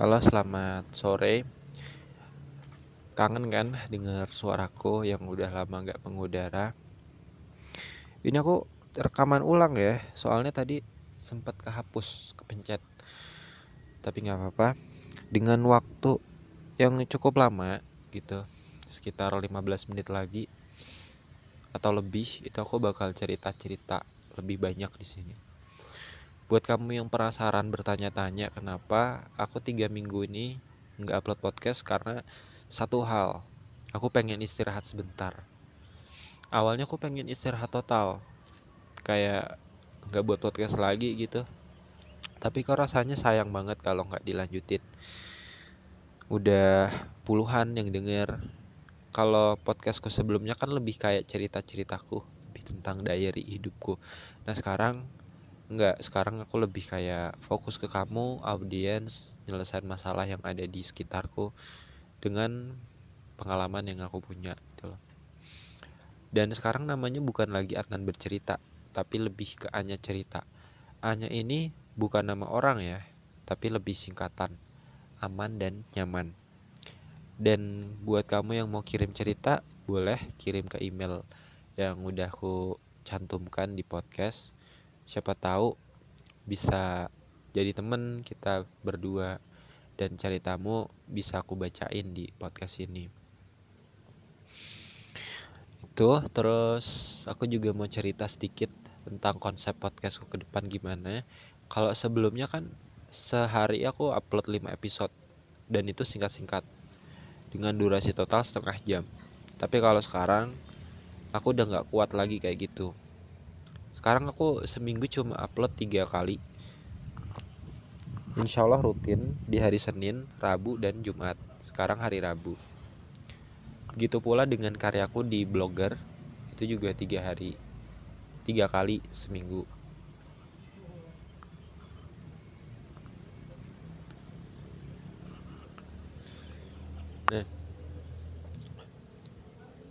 Halo, selamat sore. Kangen kan dengar suaraku yang udah lama nggak mengudara? Ini aku rekaman ulang ya, soalnya tadi sempat kehapus, kepencet. Tapi nggak apa-apa. Dengan waktu yang cukup lama gitu, sekitar 15 menit lagi atau lebih, itu aku bakal cerita-cerita lebih banyak di sini. Buat kamu yang penasaran bertanya-tanya kenapa aku tiga minggu ini nggak upload podcast karena satu hal, aku pengen istirahat sebentar. Awalnya aku pengen istirahat total, kayak nggak buat podcast lagi gitu. Tapi kok rasanya sayang banget kalau nggak dilanjutin. Udah puluhan yang denger. Kalau podcastku sebelumnya kan lebih kayak cerita-ceritaku, lebih tentang diary hidupku. Nah sekarang Enggak, sekarang aku lebih kayak fokus ke kamu, audiens, nyelesain masalah yang ada di sekitarku dengan pengalaman yang aku punya gitu loh. Dan sekarang namanya bukan lagi Adnan bercerita, tapi lebih ke Anya cerita. Anya ini bukan nama orang ya, tapi lebih singkatan. Aman dan nyaman. Dan buat kamu yang mau kirim cerita, boleh kirim ke email yang udah aku cantumkan di podcast siapa tahu bisa jadi temen kita berdua dan cari tamu bisa aku bacain di podcast ini. Itu terus aku juga mau cerita sedikit tentang konsep podcastku ke depan gimana. Kalau sebelumnya kan sehari aku upload 5 episode dan itu singkat-singkat dengan durasi total setengah jam. Tapi kalau sekarang aku udah nggak kuat lagi kayak gitu sekarang aku seminggu cuma upload tiga kali. Insya Allah rutin di hari Senin, Rabu, dan Jumat. Sekarang hari Rabu. Begitu pula dengan karyaku di blogger Itu juga tiga hari. Tiga kali seminggu. Nah.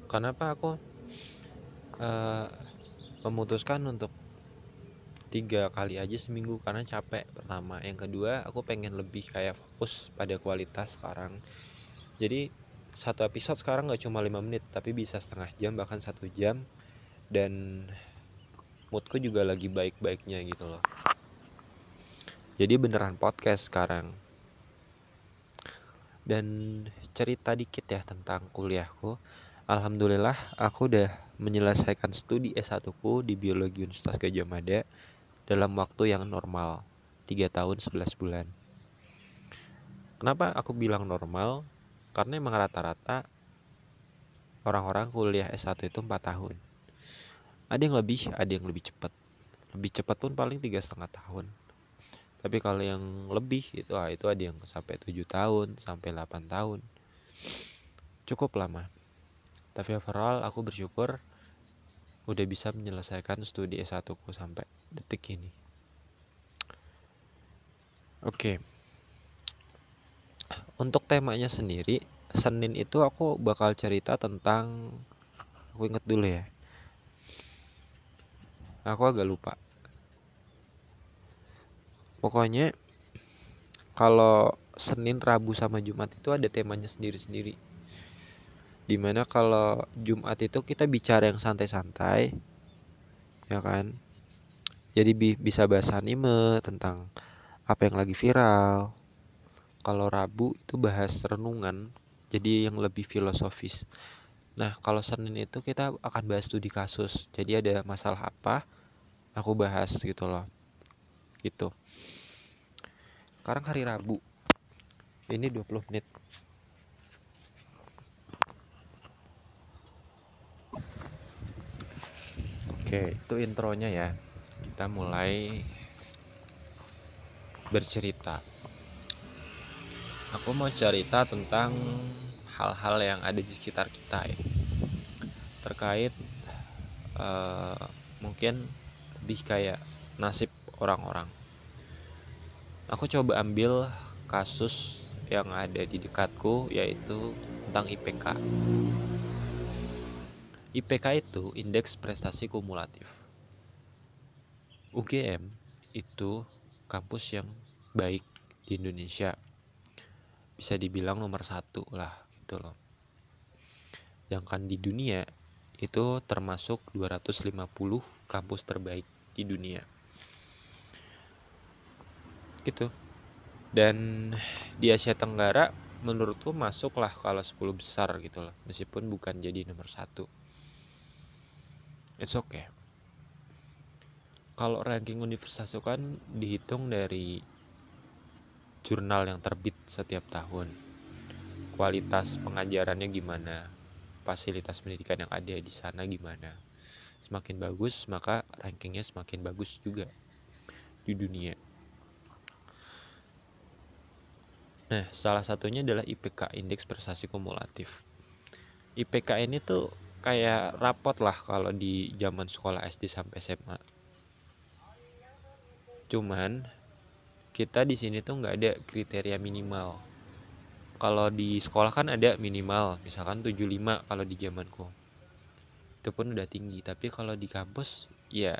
Kenapa aku uh, memutuskan untuk tiga kali aja seminggu karena capek pertama. Yang kedua aku pengen lebih kayak fokus pada kualitas sekarang. Jadi satu episode sekarang nggak cuma lima menit tapi bisa setengah jam bahkan satu jam. Dan moodku juga lagi baik-baiknya gitu loh. Jadi beneran podcast sekarang. Dan cerita dikit ya tentang kuliahku Alhamdulillah aku udah menyelesaikan studi S1ku di Biologi Universitas Gajah Mada dalam waktu yang normal 3 tahun 11 bulan. Kenapa aku bilang normal? Karena emang rata-rata orang-orang kuliah S1 itu 4 tahun. Ada yang lebih, ada yang lebih cepat. Lebih cepat pun paling tiga setengah tahun. Tapi kalau yang lebih itu ah, itu ada yang sampai 7 tahun, sampai 8 tahun. Cukup lama tapi overall aku bersyukur udah bisa menyelesaikan studi S1 ku sampai detik ini. Oke. Okay. untuk temanya sendiri Senin itu aku bakal cerita tentang aku inget dulu ya. Aku agak lupa. Pokoknya kalau Senin Rabu sama Jumat itu ada temanya sendiri-sendiri di mana kalau Jumat itu kita bicara yang santai-santai ya kan? Jadi bi bisa bahas anime tentang apa yang lagi viral. Kalau Rabu itu bahas renungan jadi yang lebih filosofis. Nah kalau Senin itu kita akan bahas studi kasus. Jadi ada masalah apa aku bahas gitu loh. Gitu. Sekarang hari Rabu. Ini 20 menit Oke, itu intronya ya. Kita mulai bercerita. Aku mau cerita tentang hal-hal yang ada di sekitar kita ya. Terkait uh, mungkin lebih kayak nasib orang-orang. Aku coba ambil kasus yang ada di dekatku yaitu tentang IPK. IPK itu indeks prestasi kumulatif. UGM itu kampus yang baik di Indonesia. bisa dibilang nomor satu lah gitu loh. Sedangkan di dunia itu termasuk 250 kampus terbaik di dunia. Gitu. Dan di Asia Tenggara menurutku masuklah kalau 10 besar gitu loh. Meskipun bukan jadi nomor satu it's okay. Kalau ranking universitas itu kan dihitung dari jurnal yang terbit setiap tahun. Kualitas pengajarannya gimana? Fasilitas pendidikan yang ada di sana gimana? Semakin bagus maka rankingnya semakin bagus juga di dunia. Nah salah satunya adalah IPK indeks prestasi kumulatif. IPK ini tuh kayak rapot lah kalau di zaman sekolah SD sampai SMA cuman kita di sini tuh nggak ada kriteria minimal. Kalau di sekolah kan ada minimal misalkan 75 kalau di zamanku. Itu pun udah tinggi tapi kalau di kampus ya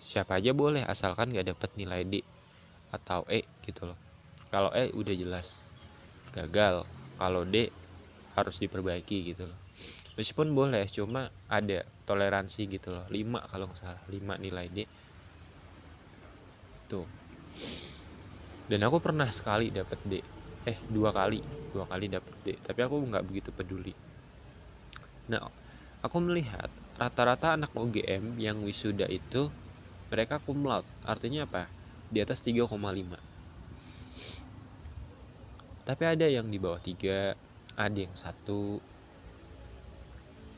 siapa aja boleh asalkan gak dapet nilai D atau E gitu loh. Kalau E udah jelas gagal kalau D harus diperbaiki gitu loh meskipun boleh cuma ada toleransi gitu loh. 5 kalau nggak salah 5 nilai D. Tuh. Dan aku pernah sekali dapet D. Eh dua kali dua kali dapet D. Tapi aku nggak begitu peduli. Nah aku melihat rata-rata anak UGM yang wisuda itu mereka cum artinya apa? Di atas 3,5 tapi ada yang di bawah 3 ada yang satu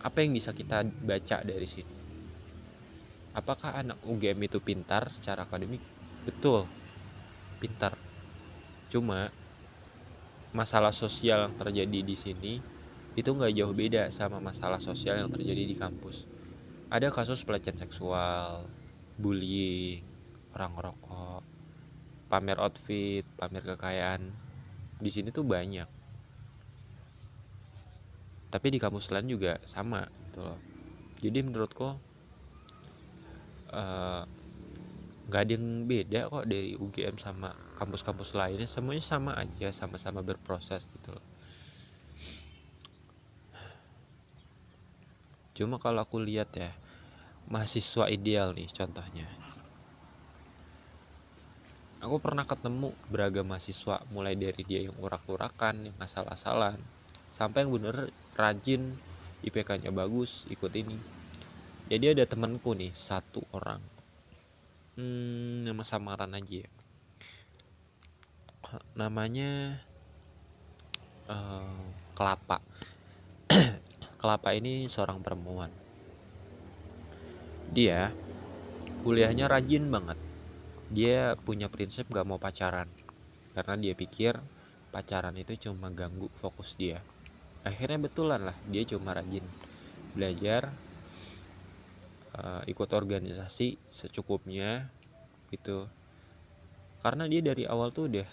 apa yang bisa kita baca dari sini apakah anak UGM itu pintar secara akademik betul pintar cuma masalah sosial yang terjadi di sini itu nggak jauh beda sama masalah sosial yang terjadi di kampus. Ada kasus pelecehan seksual, bullying, orang rokok, pamer outfit, pamer kekayaan. Di sini tuh banyak. Tapi di kampus lain juga sama gitu loh. Jadi menurutku uh, nggak ada yang beda kok dari UGM sama kampus-kampus lainnya. Semuanya sama aja sama-sama berproses gitu loh. Cuma kalau aku lihat ya mahasiswa ideal nih contohnya. Aku pernah ketemu beragam mahasiswa mulai dari dia yang urak-urakan yang asal-asalan sampai yang bener rajin IPK-nya bagus ikut ini. Jadi ada temanku nih satu orang. Hmm, nama samaran aja ya. Namanya uh, kelapa. Kelapa ini seorang perempuan. Dia kuliahnya rajin banget. Dia punya prinsip gak mau pacaran. Karena dia pikir pacaran itu cuma ganggu fokus dia akhirnya betulan lah dia cuma rajin belajar uh, ikut organisasi secukupnya gitu. Karena dia dari awal tuh udah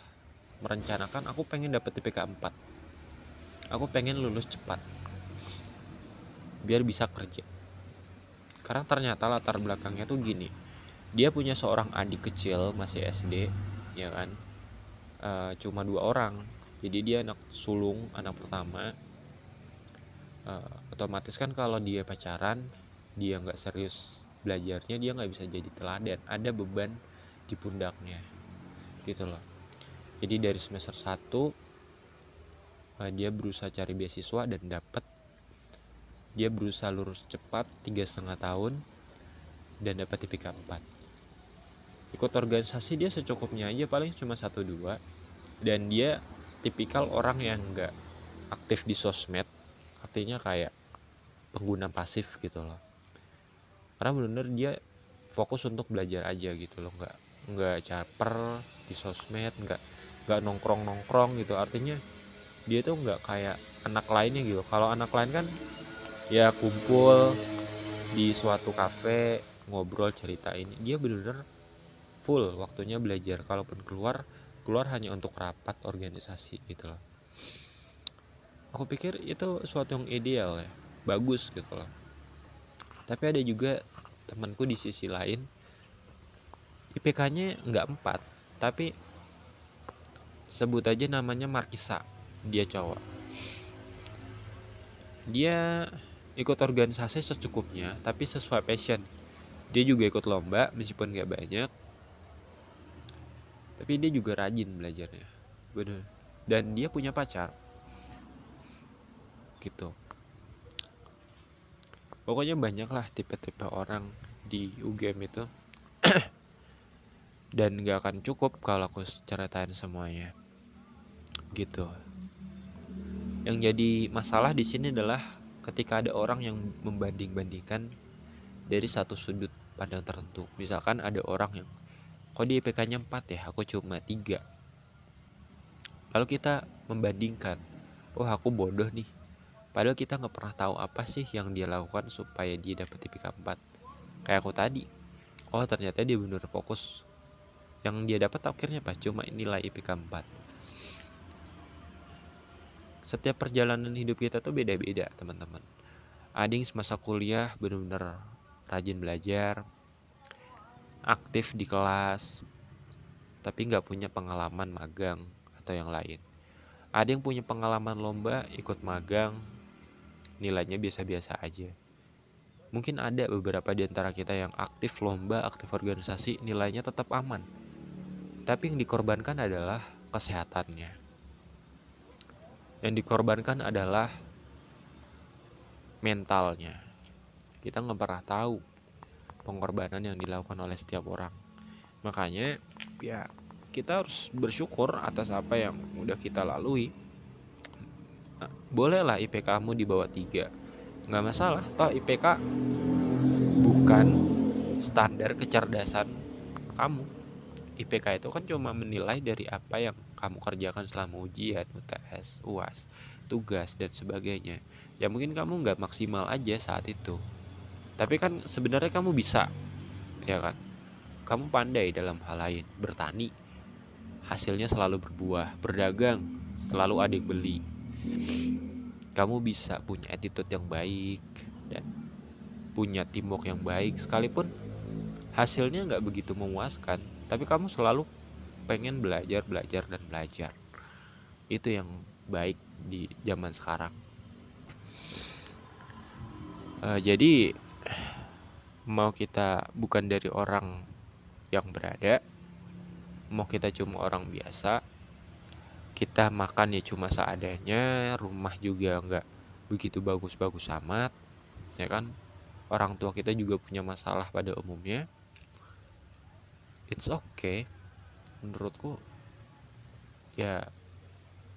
merencanakan aku pengen dapet IPK 4 aku pengen lulus cepat. Biar bisa kerja. Karena ternyata latar belakangnya tuh gini. Dia punya seorang adik kecil masih SD ya kan? E, cuma dua orang. Jadi dia anak sulung anak pertama e, otomatis kan kalau dia pacaran dia nggak serius belajarnya dia nggak bisa jadi teladan. Ada beban di pundaknya gitu loh. Jadi dari semester 1 eh, dia berusaha cari beasiswa dan dapat dia berusaha lurus cepat tiga setengah tahun dan dapat IPK 4 ikut organisasi dia secukupnya aja paling cuma satu dua. Dan dia tipikal orang yang nggak aktif di sosmed artinya kayak pengguna pasif gitu loh. Karena bener-bener dia fokus untuk belajar aja gitu loh. Nggak nggak caper di sosmed nggak nggak nongkrong nongkrong gitu. Artinya dia tuh nggak kayak anak lainnya gitu. Kalau anak lain kan ya kumpul di suatu kafe ngobrol cerita ini. Dia bener-bener full waktunya belajar. Kalaupun keluar keluar hanya untuk rapat organisasi gitu loh aku pikir itu suatu yang ideal ya. Bagus gitu loh. Tapi ada juga temanku di sisi lain IPK-nya nggak empat tapi sebut aja namanya Markisa. Dia cowok. Dia ikut organisasi secukupnya tapi sesuai passion. Dia juga ikut lomba meskipun gak banyak. Tapi dia juga rajin belajarnya. Bener. Dan dia punya pacar gitu. Pokoknya banyak lah tipe-tipe orang di UGM itu. Dan gak akan cukup kalau aku ceritain semuanya. Gitu. Yang jadi masalah di sini adalah ketika ada orang yang membanding-bandingkan dari satu sudut pandang tertentu. Misalkan ada orang yang kok di IPK-nya 4 ya? Aku cuma 3 lalu kita membandingkan oh aku bodoh nih padahal kita nggak pernah tahu apa sih yang dia lakukan supaya dia dapat IPK 4 kayak aku tadi. Oh ternyata dia benar fokus. Yang dia dapat akhirnya apa? Cuma nilai IPK 4 setiap perjalanan hidup kita tuh beda-beda teman-teman. Ada yang semasa kuliah benar-benar rajin belajar aktif di kelas tapi nggak punya pengalaman magang atau yang lain. Ada yang punya pengalaman lomba ikut magang nilainya biasa-biasa aja. Mungkin ada beberapa di antara kita yang aktif lomba aktif organisasi nilainya tetap aman. Tapi yang dikorbankan adalah kesehatannya. Yang dikorbankan adalah mentalnya. Kita nggak pernah tahu pengorbanan yang dilakukan oleh setiap orang. Makanya ya kita harus bersyukur atas apa yang udah kita lalui bolehlah IPK kamu di bawah tiga nggak masalah toh IPK bukan standar kecerdasan kamu IPK itu kan cuma menilai dari apa yang kamu kerjakan selama ujian, UTS, UAS, tugas dan sebagainya. Ya mungkin kamu nggak maksimal aja saat itu. Tapi kan sebenarnya kamu bisa, ya kan? Kamu pandai dalam hal lain, bertani, hasilnya selalu berbuah, berdagang, selalu ada yang beli. Kamu bisa punya attitude yang baik dan punya teamwork yang baik. Sekalipun hasilnya nggak begitu memuaskan tapi kamu selalu pengen belajar belajar dan belajar. Itu yang baik di zaman sekarang. Uh, jadi mau kita bukan dari orang yang berada mau kita cuma orang biasa kita makan ya cuma seadanya rumah juga nggak begitu bagus-bagus amat ya kan? Orang tua kita juga punya masalah pada umumnya. It's okay. Menurutku ya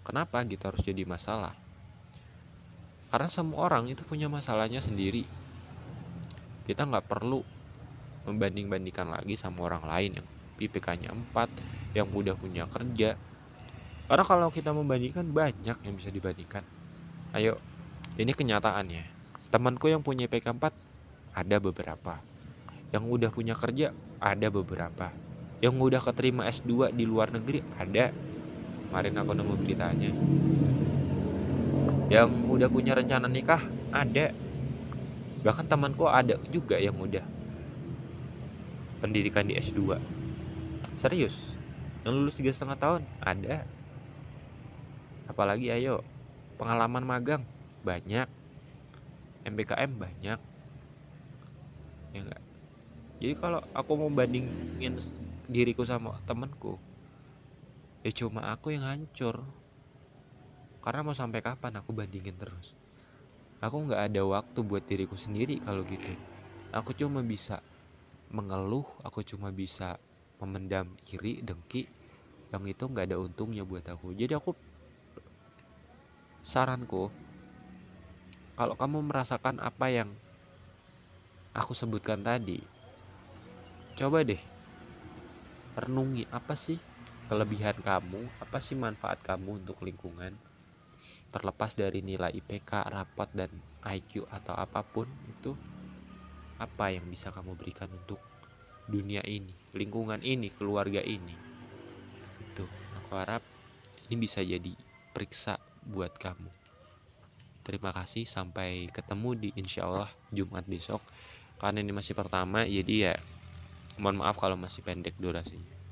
kenapa gitu harus jadi masalah? Karena semua orang itu punya masalahnya sendiri. Kita nggak perlu membanding-bandingkan lagi sama orang lain yang IPK-nya 4 yang udah punya kerja karena kalau kita membandingkan banyak yang bisa dibandingkan. Ayo ini kenyataannya. Temanku yang punya IPK 4 ada beberapa. Yang udah punya kerja ada beberapa. Yang udah keterima S2 di luar negeri ada. Kemarin aku nemu beritanya. Yang udah punya rencana nikah ada. Bahkan temanku ada juga yang udah pendidikan di S2 serius? Yang lulus tiga setengah tahun ada apalagi ayo pengalaman magang banyak. MBKM banyak. Ya enggak jadi kalau aku mau bandingin diriku sama temenku ya cuma aku yang hancur. Karena mau sampai kapan aku bandingin terus? Aku nggak ada waktu buat diriku sendiri kalau gitu. Aku cuma bisa mengeluh aku cuma bisa memendam iri dengki. Yang itu nggak ada untungnya buat aku. Jadi aku saranku kalau kamu merasakan apa yang aku sebutkan tadi coba deh renungi apa sih kelebihan kamu apa sih manfaat kamu untuk lingkungan? Terlepas dari nilai IPK rapat dan IQ atau apa pun itu apa yang bisa kamu berikan untuk dunia ini lingkungan ini keluarga ini? Itu aku harap ini bisa jadi periksa buat kamu. Terima kasih sampai ketemu di insya Allah Jumat besok. Karena ini masih pertama jadi ya mohon maaf kalau masih pendek durasinya